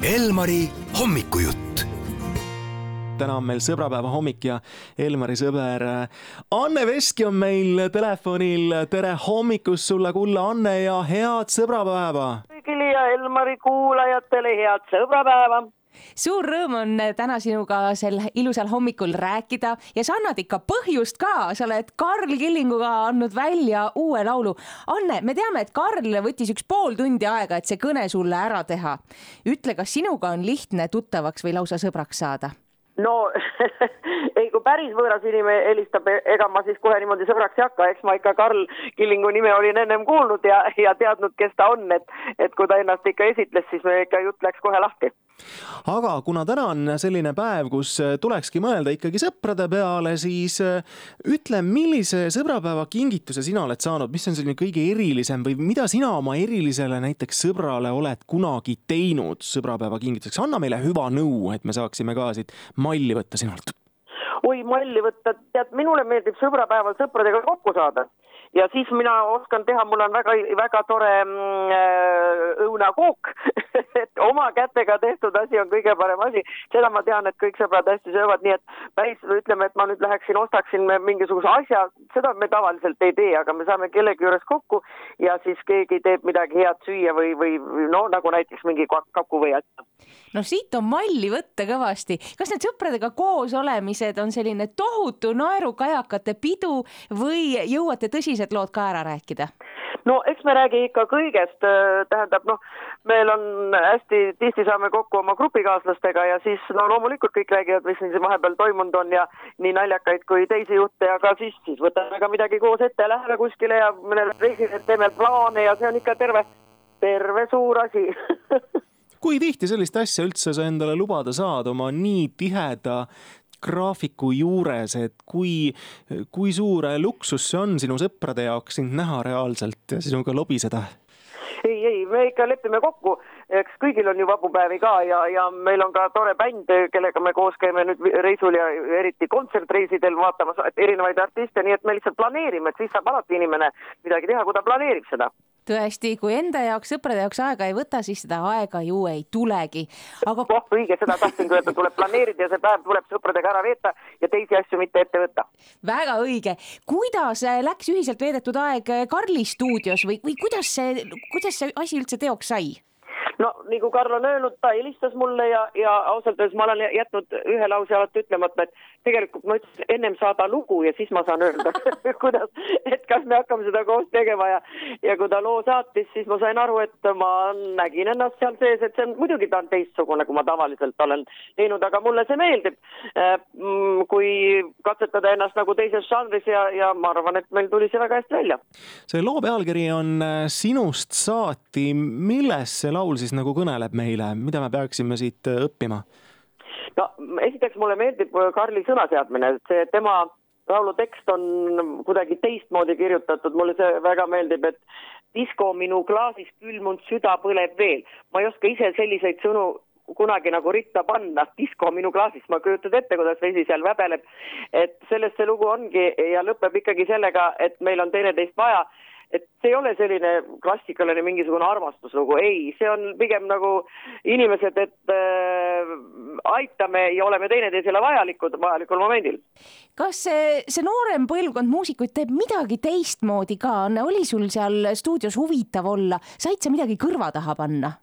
Elmari hommikujutt täna on meil sõbrapäeva hommik ja Elmari sõber Anne Veski on meil telefonil. tere hommikust sulle, kulla Anne ja head sõbrapäeva. kõigile ja Elmari kuulajatele head sõbrapäeva suur rõõm on täna sinuga sel ilusal hommikul rääkida ja sa annad ikka põhjust ka, sa oled Karl Killinguga andnud välja uue laulu. Anne, me teame, et Karl võttis üks pool tundi aega, et see kõne sulle ära teha. ütle, kas sinuga on lihtne tuttavaks või lausa sõbraks saada? No ei, kui päris võõras inimene helistab, ega ma siis kohe niimoodi sõbraks ei hakka, eks ma ikka Karl Killingu nime olin ennem kuulnud ja, ja teadnud, kes ta on, et, et kui ta ennast ikka esitles, siis me ikka jutt läks kohe lahti. Aga kuna täna on selline päev, kus äh, tulekski mõelda ikkagi sõprade peale, siis äh, ütle, millise sõbrapäeva kingituse sina oled saanud, mis on selline kõige erilisem või mida sina oma erilisele näiteks sõbrale oled kunagi teinud sõbrapäeva kingituseks, anna meile hüva nõu, et me saaksime ka siit malli võtta sinult oi malli võtta, tead, minule meeldib sõbrapäeval sõpradega kokku saada. Ja siis mina oskan teha, mul on väga, väga tore mm, äh, õunakook et oma kätega tehtud asi on kõige parem asi. seda ma tean, et kõik sõbrad hästi söövad, nii et päris ütleme, et ma nüüd läheksin, ostaksin mingisuguse asja, seda me tavaliselt ei tee, aga me saame kellegi juures kokku ja siis keegi teeb midagi head süüa või, või no nagu näiteks mingi kaku või asja. no siit on malli võtta kõvasti. kas need sõpradega koos olemised on selline tohutu naerukajakate pidu või jõuate tõsiselt sellised lood ka ära rääkida? no eks me räägi ikka kõigest, äh, tähendab noh, meil on hästi tihti saame kokku oma grupikaaslastega ja siis no loomulikult kõik räägivad, mis siin vahepeal toimunud on ja nii naljakaid kui teisi jutte, aga siis, siis võtame ka midagi koos ette, läheme kuskile ja mõnele reisile teeme plaane ja see on ikka terve, terve suur asi kui tihti sellist asja üldse sa endale lubada saad oma nii tiheda graafiku juures, et kui, kui suur luksus see on sinu sõprade jaoks sind näha reaalselt ja sinuga lobiseda? ei, ei, me ikka lepime kokku, eks kõigil on ju vabu päevi ka ja, ja meil on ka tore bänd, kellega me koos käime nüüd reisul ja eriti kontsertreisidel vaatamas erinevaid artiste, nii et me lihtsalt planeerime, et siis saab alati inimene midagi teha, kui ta planeerib seda tõesti, kui enda jaoks, sõprade jaoks aega ei võta, siis seda aega ju ei tulegi. aga. oh, õige, seda tahtsingi öelda, tuleb planeerida ja see päev tuleb sõpradega ära veeta ja teisi asju mitte ette võtta. väga õige. kuidas äh, läks ühiselt veedetud aeg äh, Karli stuudios või, või kuidas see, kuidas see asi üldse teoks sai? No nagu Karl on öelnud, ta helistas mulle ja, ja ausalt öeldes ma olen jätnud ühe lause alati ütlemata, et tegelikult ma ütlesin ennem saada lugu ja siis ma saan öelda kuidas, et kas me hakkame seda koos tegema ja, ja kui ta loo saatis, siis ma sain aru, et ma nägin ennast seal sees, et see on, muidugi ta on teistsugune, kui ma tavaliselt olen teinud, aga mulle see meeldib. Äh, mm, kui katsetada ennast nagu teises žanris ja, ja ma arvan, et meil tuli see väga hästi välja. see loo pealkiri on äh, Sinust saati, millest see laul siis nagu kõneleb meile, mida me peaksime siit äh, õppima? no esiteks mulle meeldib äh, Karli sõnaseadmine, et see tema laulu tekst on kuidagi teistmoodi kirjutatud, mulle see väga meeldib, et disko minu klaasis külmunud süda põleb veel. ma ei oska ise selliseid sõnu kunagi nagu ritta panna, disko minu klaasis, ma kujutan ette, kuidas vesi seal väbeleb. et sellest see lugu ongi ja lõpeb ikkagi sellega, et meil on teineteist vaja et see ei ole selline klassikaline mingisugune armastuslugu, ei, see on pigem nagu inimesed, et äh, aitame ja oleme teineteisele vajalikud vajalikul momendil. kas see, see noorem põlvkond muusikuid teeb midagi teistmoodi ka, Anne, oli sul seal stuudios huvitav olla, said sa midagi kõrva taha panna?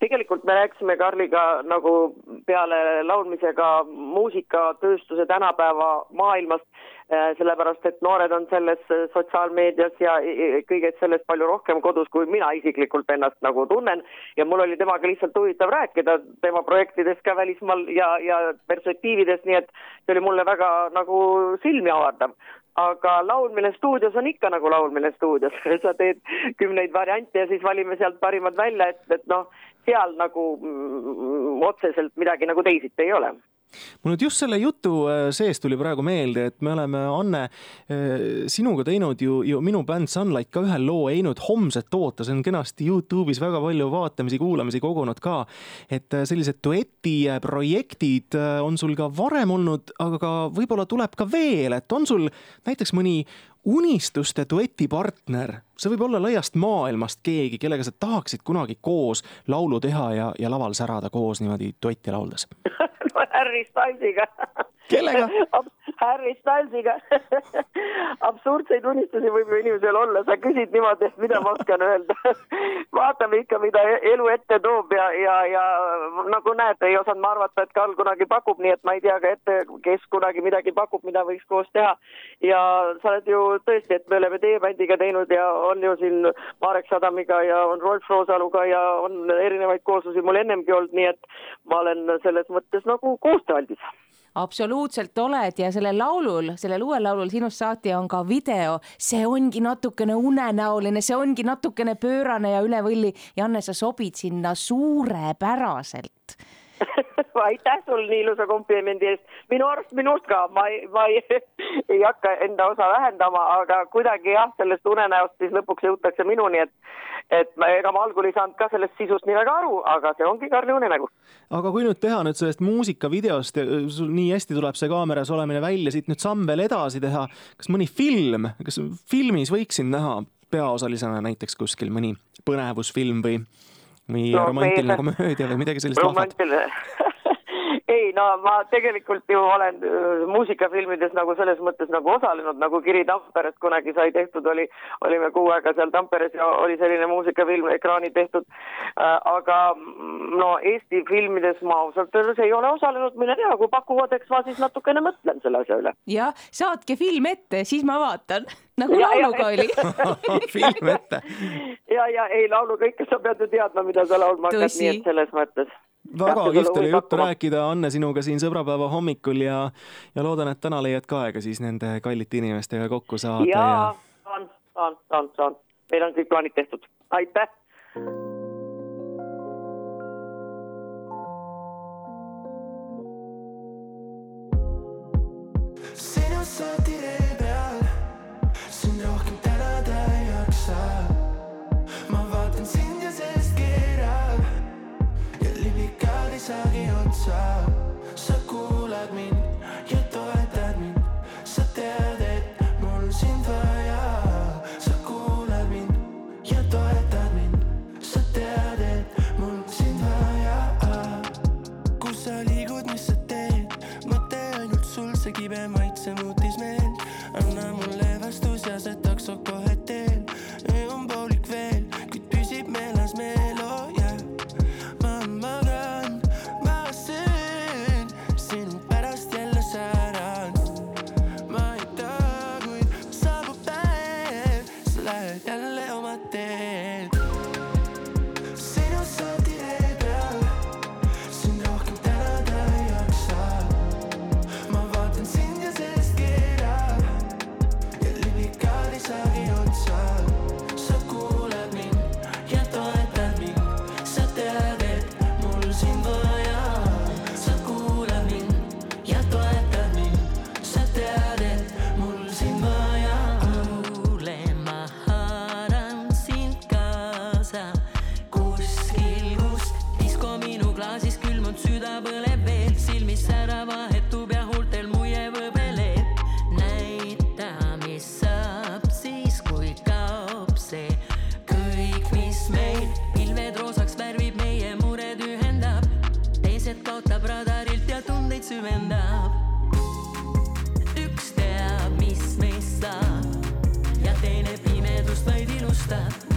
tegelikult me rääkisime Karliga nagu peale laulmisega muusikatööstuse tänapäeva maailmast, sellepärast et noored on selles äh, sotsiaalmeedias ja kõiges selles palju rohkem kodus, kui mina isiklikult ennast nagu tunnen. Ja mul oli temaga lihtsalt huvitav rääkida tema projektidest ka välismaal ja, ja perspektiividest, nii et see oli mulle väga nagu silmi avardav. Aga laulmine stuudios on ikka nagu laulmine stuudios. Sa teed kümneid variante ja siis valime sealt parimad välja, et, et noh, seal nagu mm, otseselt midagi nagu teisiti ei ole mul nüüd just selle jutu äh, sees tuli praegu meelde, et me oleme, Anne, äh, sinuga teinud ju, ju minu bänd Sunlight ka ühe loo Einud homset oota, see on kenasti Youtube'is väga palju vaatamisi, kuulamisi kogunud ka. et äh, sellised duetiprojektid on sul ka varem olnud, aga ka võib-olla tuleb ka veel, et on sul näiteks mõni unistuste duetipartner, see võib olla laiast maailmast keegi, kellega sa tahaksid kunagi koos laulu teha ja, ja laval särada koos niimoodi duetti lauldes Harry Stylesiga. kellega Harry Stylesiga absurdseid unistusi võib ju inimesel olla, sa küsid niimoodi, et mida ma oskan öelda vaatame ikka, mida elu ette toob ja, ja, ja nagu näed, ei osanud ma arvata, et Karl kunagi pakub, nii et ma ei tea ka ette, kes kunagi midagi pakub, mida võiks koos teha. ja sa oled ju tõesti, et me oleme teie bändiga teinud ja on ju siin Marek Sadamiga ja on Rolf Roosaluga ja on erinevaid kooslusi mul ennemgi olnud, nii et ma olen selles mõttes nagu koostööaldis absoluutselt oled ja sellel laulul, sellel uuel laulul Sinust saati on ka video, see ongi natukene unenäoline, see ongi natukene pöörane ja üle võlli. Ja Anne, sa sobid sinna suurepäraselt aitäh sulle nii ilusa komplimendi eest. minu arust minust ka, ma ei, ma ei, ei hakka enda osa vähendama, aga kuidagi jah, sellest unenäost siis lõpuks jõutakse minuni, et et ma, ega ma algul ei saanud ka sellest sisust nii väga aru, aga see ongi Karli unenägu. aga kui nüüd teha nüüd sellest muusikavideost, sul nii hästi tuleb see kaameras olemine välja, siit nüüd samm veel edasi teha, kas mõni film, kas filmis võiks sind näha peaosalisena näiteks kuskil mõni põnevusfilm või või no, romantiline komöödia või midagi sellist vahvat? Ei no ma tegelikult ju olen äh, muusikafilmides nagu selles mõttes nagu osalenud, nagu Kiri Tamperest kunagi sai tehtud, oli, olime kuu aega seal Tamperes ja oli selline muusikafilm ekraani tehtud. Äh, aga mm, no Eesti filmides ma ausalt öeldes ei ole osalenud, mine tea, kui pakuvad, eks ma siis natukene mõtlen selle asja üle. jah, saatke film ette, siis ma vaatan nagu ja, lauluga oli film ette. ja, ja ei lauluga ikka sa pead ju teadma, mida sa laulma hakkad, nii et selles mõttes väga kihvt oli juttu rääkida, Anne, sinuga siin sõbrapäeva hommikul ja, ja loodan, et täna leiad ka aega siis nende kallite inimestega kokku saada. ja, ja... saan, saan, saan, saan, meil on kõik plaanid tehtud, aitäh. Otsa. sa kuulad mind ja toetad mind, sa tead, et mul sind vaja. sa kuulad mind ja toetad mind, sa tead, et mul sind vaja. kus sa liigud, mis sa teed, mõte ainult sul, see kibe maitse muutis meelt. anna mulle gusta.